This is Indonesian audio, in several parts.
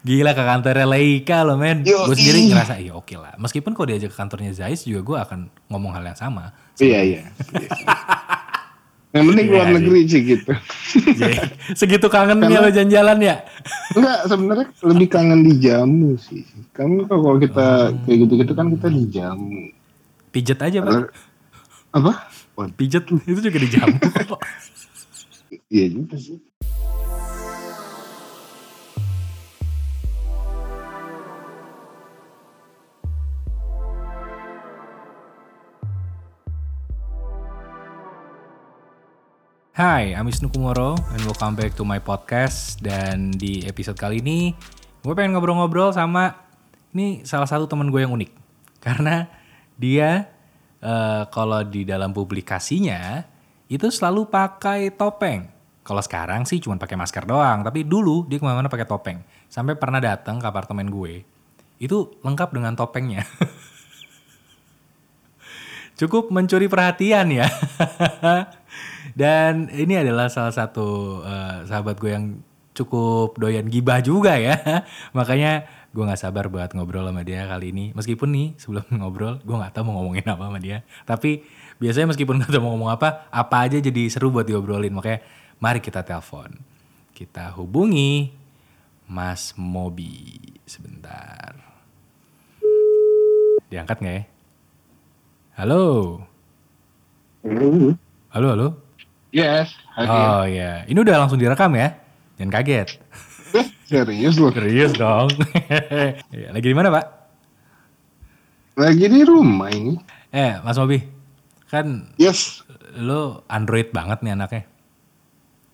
Gila ke kantornya Leica loh men. Gue sendiri ngerasa iya oke lah. Meskipun kalau diajak ke kantornya Zeiss juga gue akan ngomong hal yang sama. Iya iya. Yang penting Iya keluar sih. negeri sih gitu. Segitu kangennya Karena- lo jalan-jalan ya? Enggak, sebenarnya lebih kangen di jamu sih. Kan kalau kita Oh. kayak gitu-gitu kan kita di jamu. Pijet aja pak. Apa? Wah, Pijet itu juga dijamu kok. Iya juga sih. Hai, I'm Wisnu Kumoro and welcome back to my podcast. Dan di episode kali ini gue pengen ngobrol-ngobrol sama ini salah satu teman gue yang unik. Karena dia eh, kalau di dalam publikasinya itu selalu pakai topeng. Kalau sekarang sih cuma pakai masker doang, tapi dulu dia ke mana-mana pakai topeng. Sampai pernah datang ke apartemen gue, itu lengkap dengan topengnya. cukup mencuri perhatian ya. Dan ini adalah salah satu eh, sahabat gue yang cukup doyan gibah juga ya. Makanya gue nggak sabar buat ngobrol sama dia kali ini. Meskipun nih sebelum ngobrol gue nggak tahu mau ngomongin apa sama dia. Tapi biasanya meskipun nggak tahu mau ngomong apa, apa aja jadi seru buat diobrolin. Makanya mari kita telepon. Kita hubungi Mas Mobi sebentar. Diangkat nggak ya? Halo. Halo, halo. Yes, hadir. Oh iya, ini udah langsung direkam ya? Jangan kaget. Eh, serius loh. Serius dong. Iya, Lagi di mana pak? Lagi di rumah ini. Eh, Mas Mobi, kan Yes. lo Android banget nih anaknya.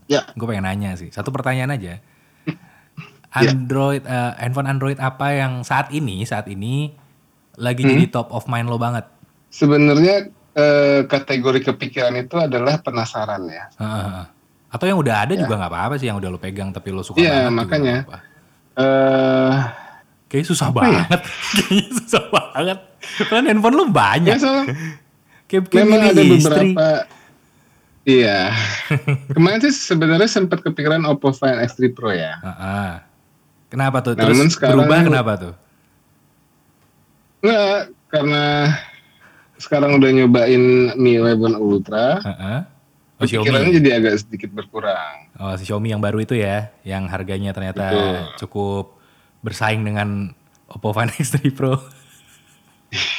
Ya. Gue pengen nanya sih, satu pertanyaan aja. Android, eh, handphone Android apa yang saat ini, saat ini lagi jadi top of mind lo banget? Sebenarnya eh, kategori kepikiran itu adalah penasaran ya. Heeh. Atau yang udah ada juga nggak apa-apa sih, yang udah lo pegang tapi lo suka Iya, banget. juga makanya. nggak apa-apa. Eh, Kayaknya susah Apa ya? banget. Kayaknya susah banget. Kan handphone lo banyak. ya Kayak, kayak memang ada istri. beberapa Iya. Kemarin sih sebenarnya sempat kepikiran Oppo Find X3 Pro ya. Heeh. Kenapa tuh? Terus Namun sekarang- berubah kenapa tuh? Enggak, karena sekarang udah nyobain Mi 11 Ultra, Heeh. Oh, pikirannya Xiaomi. jadi agak sedikit berkurang. Oh, si Xiaomi yang baru itu ya, yang harganya ternyata Betul. cukup bersaing dengan Oppo Find X3 Pro.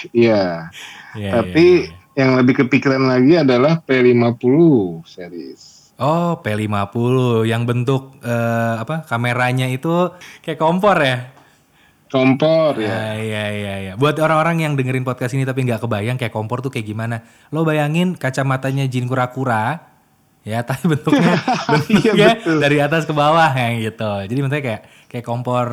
Iya. Iya, Tapi iya, iya. yang lebih kepikiran lagi adalah P50 series. Oh, P50 yang bentuk eh, apa? Kameranya itu kayak kompor ya? Kompor ya. Ya, iya, iya, iya. Buat orang-orang yang dengerin podcast ini tapi nggak kebayang kayak kompor tuh kayak gimana. Lo bayangin kacamatanya Jin kura-kura, ya, tapi bentuknya bentuknya Iya, betul. dari atas ke bawah ya gitu. Jadi bentuknya kayak kayak kompor,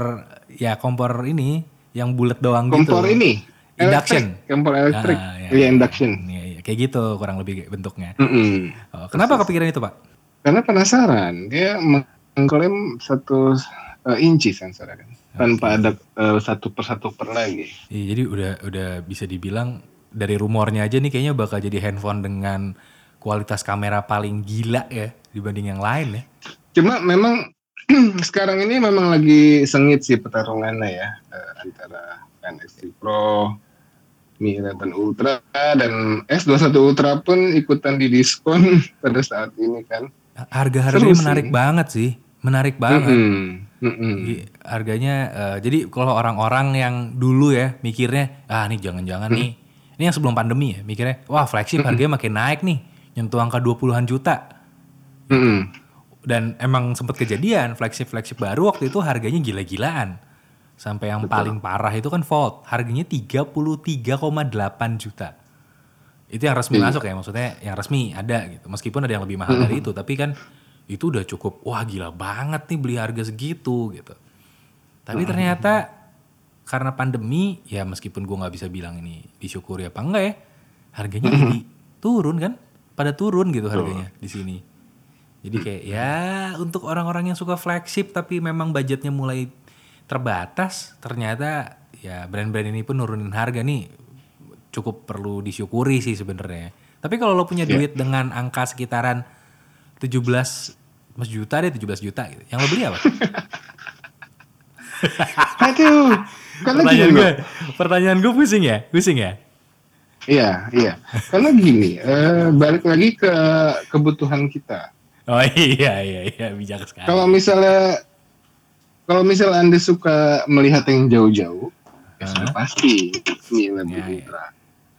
ya kompor ini yang bulat doang gitu. Kompor ini. Induction. Elektrik. Kompor elektrik. Ah, iya, Iya, induction. Iya, iya, kayak gitu kurang lebih bentuknya. Mm-mm. Oh, kenapa kepikiran itu, Pak? Karena penasaran, dia mengklaim satu eh, inci sensornya kan, tanpa ada eh, satu persatu per lagi. Iya, jadi udah udah bisa dibilang dari rumornya aja nih kayaknya bakal jadi handphone dengan kualitas kamera paling gila ya dibanding yang lain ya. Cuma memang sekarang ini memang lagi sengit sih pertarungannya ya eh, antara NX3 Pro, Mi 11 Ultra dan S21 Ultra pun ikutan di diskon pada saat ini kan. Harga-harganya sih. menarik banget sih, menarik banget. Mm-mm. Mm-mm. Gi- Harganya eh, jadi kalau orang-orang yang dulu ya mikirnya ah nih jangan-jangan nih. Ini yang sebelum pandemi ya mikirnya wah flagship harganya makin naik nih nyentuh angka 20-an juta. Mm-mm. dan emang sempat kejadian flagship flagship baru waktu itu harganya gila-gilaan. Sampai yang paling parah itu kan Fold harganya 33,8 juta. Itu yang resmi Iya. masuk ya maksudnya yang resmi ada gitu meskipun ada yang lebih mahal dari itu tapi kan itu udah cukup wah gila banget nih beli harga segitu gitu. Tapi ternyata karena pandemi ya meskipun gua nggak bisa bilang ini disyukuri apa enggak ya harganya jadi turun kan? Pada turun gitu harganya di sini. Jadi kayak ya untuk orang-orang yang suka flagship tapi memang budgetnya mulai terbatas, ternyata ya brand-brand ini pun nurunin harga nih. Cukup perlu disyukuri sih sebenarnya. Tapi kalau lo punya duit dengan angka sekitaran 17 mas juta deh 17 juta gitu. Yang lo beli apa? Aduh, gini Pertanyaan gue, pertanyaan gue pusing ya, pusing ya. Iya, iya. Karena gini, eh, balik lagi ke kebutuhan kita. Oh iya iya iya bijak sekali. Kalau misalnya kalau misalnya Anda suka melihat yang jauh-jauh, ya Hah? sudah pasti Mi 11 Ya, ya.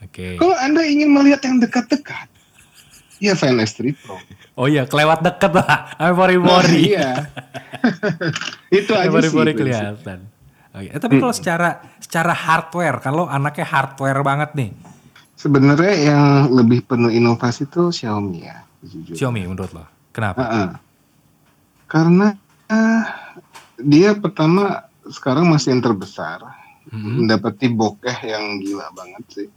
Oke. Kalau Anda ingin melihat yang dekat-dekat, ya Fan S3 Pro. Oh iya kelewat deket lah, Nah, pori-pori. iya. Itu aja sih. pori-pori prinsip. kelihatan. Oke. Eh, tapi kalau secara secara hardware, kalau anaknya hardware banget nih, Sebenarnya yang lebih penuh inovasi itu Xiaomi ya, jujur. Xiaomi menurut lo, kenapa? Heeh. Karena ah, dia pertama sekarang masih yang terbesar, Hmm. mendapati bokeh yang gila banget sih,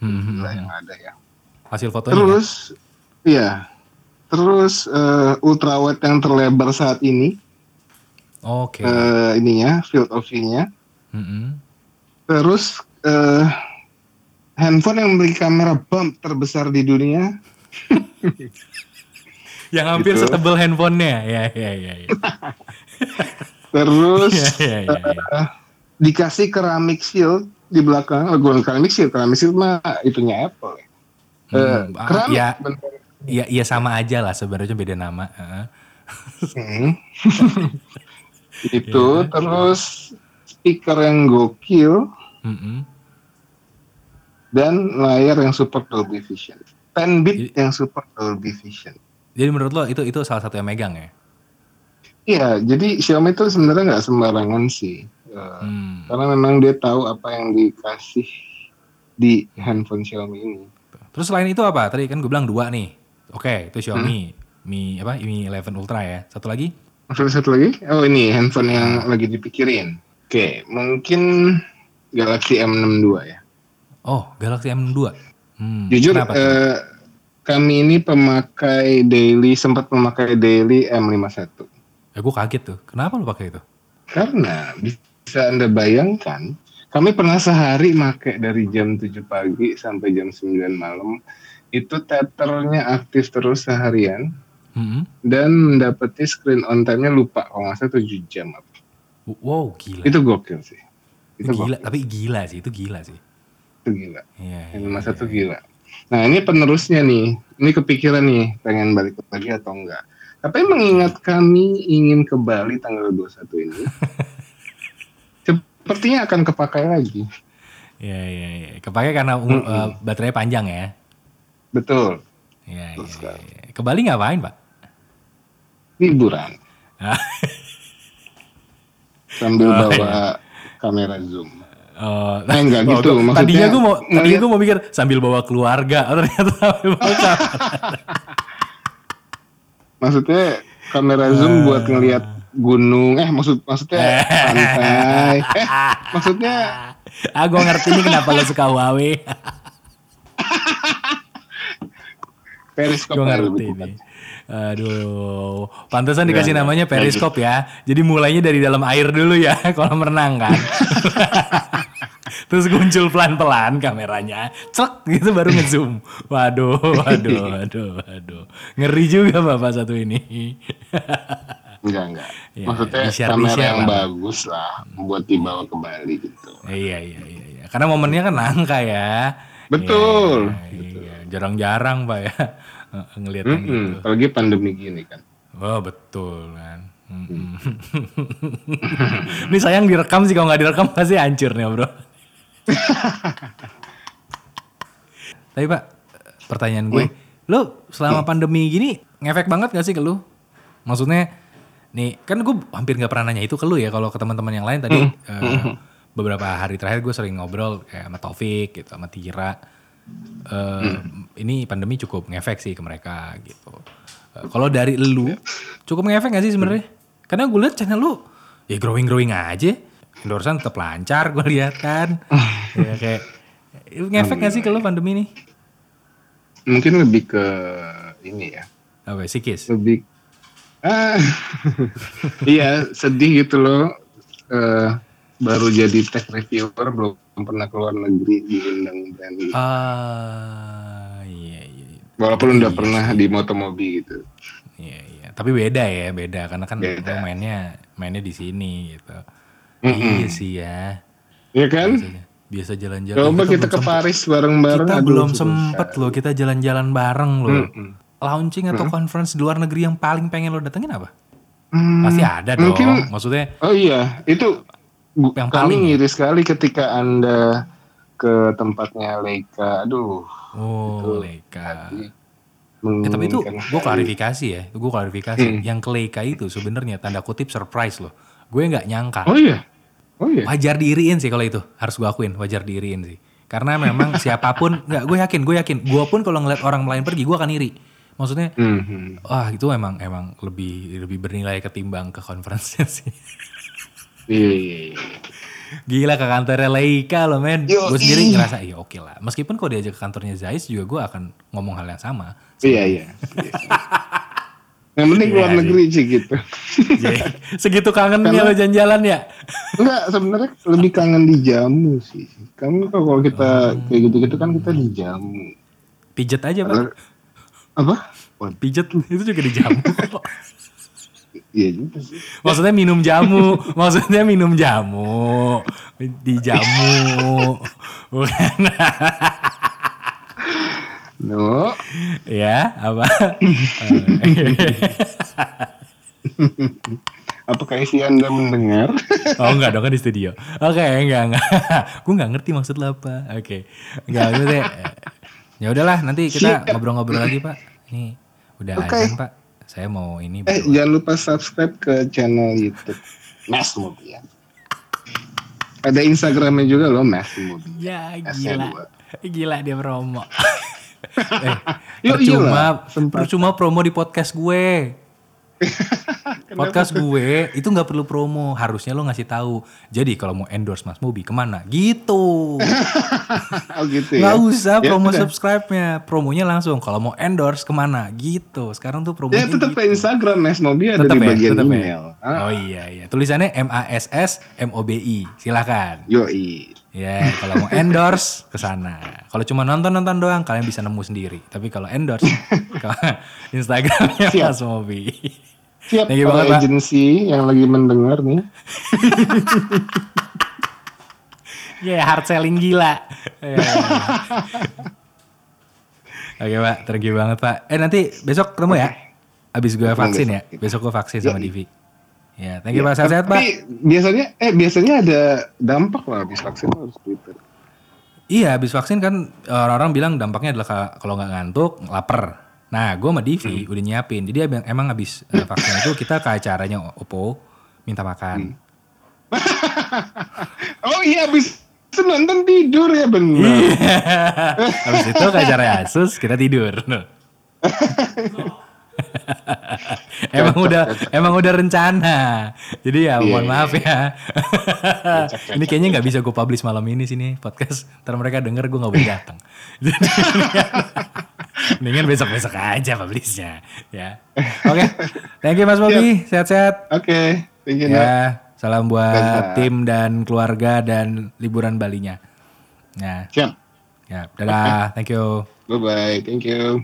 Hmm, hmm, gila hmm. yang ada ya. Hasil fotonya. Terus, iya, terus eh, ultrawide yang terlebar saat ini, Oke. eh, ininya field of view-nya. Hmm. Terus eh, handphone yang memiliki kamera bump terbesar di dunia. Yang hampir Gitu. setebal handphonenya, ya ya ya. ya. Terus Iya, iya, iya, iya. eh, dikasih keramik shield di belakang. Oh, bukan keramik shield, keramik shield mah itunya Apple. ya. Hmm, ah, keramik ya, bener. Ya, ya sama aja lah sebenarnya beda nama. Heeh. Hmm. itu Iya. terus speaker yang gokil Mm-mm. dan layar yang support Dolby Vision. 10 bit yang support Dolby Vision. Jadi menurut lo itu itu salah satu yang megang ya? Iya, jadi Xiaomi itu sebenarnya nggak sembarangan sih. Eh, Hmm. Karena memang dia tahu apa yang dikasih di handphone Xiaomi ini. Terus selain itu apa? Tadi kan gue bilang dua nih. Oke, itu Xiaomi, Hmm. Mi apa? Mi 11 Ultra ya. Satu lagi? Maksudnya satu lagi? Oh ini handphone yang lagi dipikirin. Oke, mungkin Galaxy M62 ya. Oh, Galaxy M2. Hmm, Jujur kenapa eh, kami ini pemakai daily sempat memakai daily M51. Eh, gue kaget tuh. Kenapa lo pakai itu? Karena bisa Anda bayangkan, kami pernah sehari make dari jam 7 pagi sampai jam 9 malam. Itu tethernya aktif terus seharian Hmm. dan mendapati screen on time-nya lupa kalau nggak salah 7 jam. apa. Wow, gila. Itu gokil sih. Itu gila, gokil. tapi gila sih, itu gila sih. Itu gila. Iya. Yang iya, masa iya, tuh iya. gila. Nah ini penerusnya nih, ini kepikiran nih pengen balik lagi atau enggak. Tapi mengingat kami ingin ke Bali tanggal 21 ini, sepertinya akan kepakai lagi. Iya, iya, iya. Kepake karena Mm-mm. eh, baterainya panjang ya. Betul, Iya, Betul iya, sekali. iya. Ke Bali ngapain, Pak? liburan Ah. sambil Oh, bawa kamera zoom. Oh, Eh, enggak oh, gitu, maksudnya tadinya gue mau, tadinya ngeliat- gue mau mikir sambil bawa keluarga, oh, ternyata sambil bawa kamera. Maksudnya kamera zoom buat ngelihat gunung, eh maksud maksudnya pantai, eh maksudnya ah, gue ngerti nih kenapa lo suka Huawei. Periskop ngerti nih. Aduh, pantesan dikasih Enggak, namanya periskop ya. Jadi mulainya dari dalam air dulu ya, kolam renang kan. Terus muncul pelan-pelan kameranya, cek gitu baru ngezoom. Waduh, waduh, waduh, waduh. Ngeri juga bapak satu ini. Enggak enggak. Ya, Maksudnya di-share- kamera di-share yang lah. bagus lah buat dibawa ke Bali gitu. iya, iya, iya, iya. Karena momennya kan langka ya. Betul, Iya, iya. Jarang-jarang pak ya ngelihat yang Mm-mm, gitu. Apalagi pandemi gini kan. Oh betul kan. Mm-mm. Ini sayang direkam sih kalau nggak direkam pasti hancur nih bro. Tapi pak, pertanyaan gue, lo selama pandemi gini ngefek banget gak sih ke lu? Maksudnya, nih kan gue hampir nggak pernah nanya itu ke lu ya. Kalau ke teman-teman yang lain tadi eh, beberapa hari terakhir gue sering ngobrol kayak sama Taufik gitu, sama Tira. Eh, Ini pandemi cukup ngefek sih ke mereka gitu. Eh, Kalau dari lu, cukup ngefek gak sih sebenarnya? Karena gue liat channel lu ya growing growing aja, endorsean tetap lancar gue lihat kan. ya kayak ngefek gak sih ke lu pandemi nih? Mungkin lebih ke ini ya. Apa psikis? Lebih ah iya sedih gitu loh. Eh, baru jadi tech reviewer belum pernah keluar negeri diundang brand. Ah, iya iya. iya. Walaupun udah Iya pernah sih. di Motomobi gitu. Iya iya. Tapi beda ya, beda karena kan Beda. mainnya mainnya di sini gitu. Iya sih ya. Ya kan? Biasanya. Biasa jalan-jalan. Coba kita, belum ke sempet- Paris bareng-bareng. Kita aduh, belum sempet loh kita jalan-jalan bareng loh. Mm-mm. Launching atau conference di luar negeri yang paling pengen lo datengin apa? Hmm, Pasti ada dong. mungkin- Maksudnya Oh iya, itu Yang kami paling ya? ngiri sekali ketika Anda ke tempatnya Leica. Aduh, oh Leica. Ya, tapi itu gue klarifikasi ya, gue klarifikasi. Hmm. Yang ke Leica itu sebenarnya tanda kutip surprise loh. Gue nggak nyangka. Oh iya. Oh iya. Wajar diiriin sih kalau itu, harus gue akuin wajar diiriin sih. Karena memang siapa pun, nggak gue yakin, gue yakin, gue pun kalau ngeliat orang lain pergi, gue akan iri. Maksudnya, Mhm. wah itu emang emang lebih lebih bernilai ketimbang ke conference sih. Gila ke kantornya Leica loh men. Gue sendiri ngerasa iya oke lah. Meskipun kalau diajak ke kantornya Zeiss juga gue akan ngomong hal yang sama. Iya, iya. Yang penting Iya sih. negeri sih gitu. Segitu kangennya lo jalan-jalan ya. Enggak, sebenarnya lebih kangen di jamu sih. Kamu kalau kita Oh. kayak gitu-gitu kan kita di jamu. Pijet aja pak. Apa? Wah, Pijet itu juga dijamu. Iya juga sih. maksudnya minum jamu. Maksudnya minum jamu. Di jamu. Bukan. No. ya apa? Apakah isi Anda mendengar? Oh enggak dong kan di studio. Oke enggak enggak. Gue nggak ngerti maksud lo apa. Oke. Enggak maksudnya. eh, Ya udahlah nanti kita ngobrol-ngobrol lagi pak. Ini udah Oke. azan pak. Saya mau ini. Eh, berdua. jangan lupa subscribe ke channel YouTube Mas Mobian. Ada Instagramnya juga loh Mas Mobian. Ya gila. Gila dia promo. eh, Yo, percuma, iyalah, sempat. percuma promo di podcast gue. Podcast gue itu nggak perlu promo, harusnya lo ngasih tahu. Jadi kalau mau endorse Mas Mobi ke mana? Gitu. Oh gitu ya. Nggak usah Ya promo udah. subscribe-nya, promonya langsung. Kalau mau endorse ke mana? Gitu. Sekarang tuh promonya Ya tetap gitu. Instagram Mas Mobi ada Tetep di ya, bagian tetep ya? email. Ah, Oh iya iya. Tulisannya M A S S M O B I. Silakan. Yoi. Ya, kalau mau endorse ke sana. Kalau cuma nonton-nonton doang kalian bisa nemu sendiri. Tapi kalau endorse ke Instagramnya. Mas Mobi. Siap Thank you banget, Pak. agensi yang lagi mendengar nih. Ya, hard selling gila. Ya. Oke, Pak. Thank you banget, Pak. Eh, nanti besok ketemu ya. Abis gue vaksin ya. Besok gue vaksin sama. Divi. Ya, thank you, Pak. Sehat-sehat, Pak. Tapi biasanya eh biasanya ada dampak lah habis vaksin harus Twitter. Iya, habis vaksin kan orang-orang bilang dampaknya adalah ka- kalau nggak ngantuk, lapar. Nah, gue sama Divi Hmm. udah nyiapin. Jadi emang, emang habis eh, vaksin itu kita ke acaranya Oppo minta makan. Hmm. Oh iya habis nonton tidur ya benar. habis itu ke acara Asus kita tidur. emang udah emang udah rencana. Jadi ya Iya, mohon iya, maaf ya. Cocok, ini kayaknya nggak bisa gue publish malam ini sini podcast. Ntar mereka denger gue nggak boleh datang. Jadi mendingan besok-besok aja publishnya. Ya. Oke. Thank you Mas Bobi. Sehat-sehat. Oke, thank you. Ya. Salam buat Sehat. tim dan keluarga dan liburan Balinya. Ya. Siap. Ya. Dadah. Thank you. Bye bye. Thank you.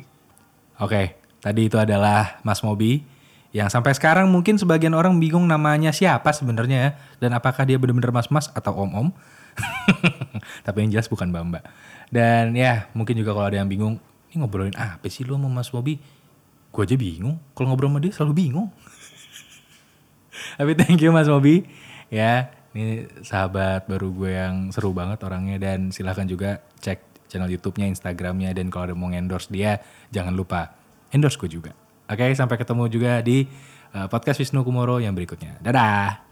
Oke, tadi itu adalah Mas Mobi yang sampai sekarang mungkin sebagian orang bingung namanya siapa sebenarnya ya dan apakah dia benar-benar mas-mas atau om-om. Tapi yang jelas bukan Mbak-mbak. Dan ya, mungkin juga kalau ada yang bingung, ini ngobrolin apa sih lu sama Mas Mobi? Gue aja bingung. Kalau ngobrol sama dia selalu bingung. Tapi thank you Mas Mobi. Ya, ini sahabat baru gue yang seru banget orangnya dan silahkan juga cek channel YouTube-nya, Instagram-nya dan kalau ada mau endorse dia jangan lupa endorse gue juga. Oke, sampai ketemu juga di uh, podcast Wisnu Kumoro yang berikutnya. Dadah.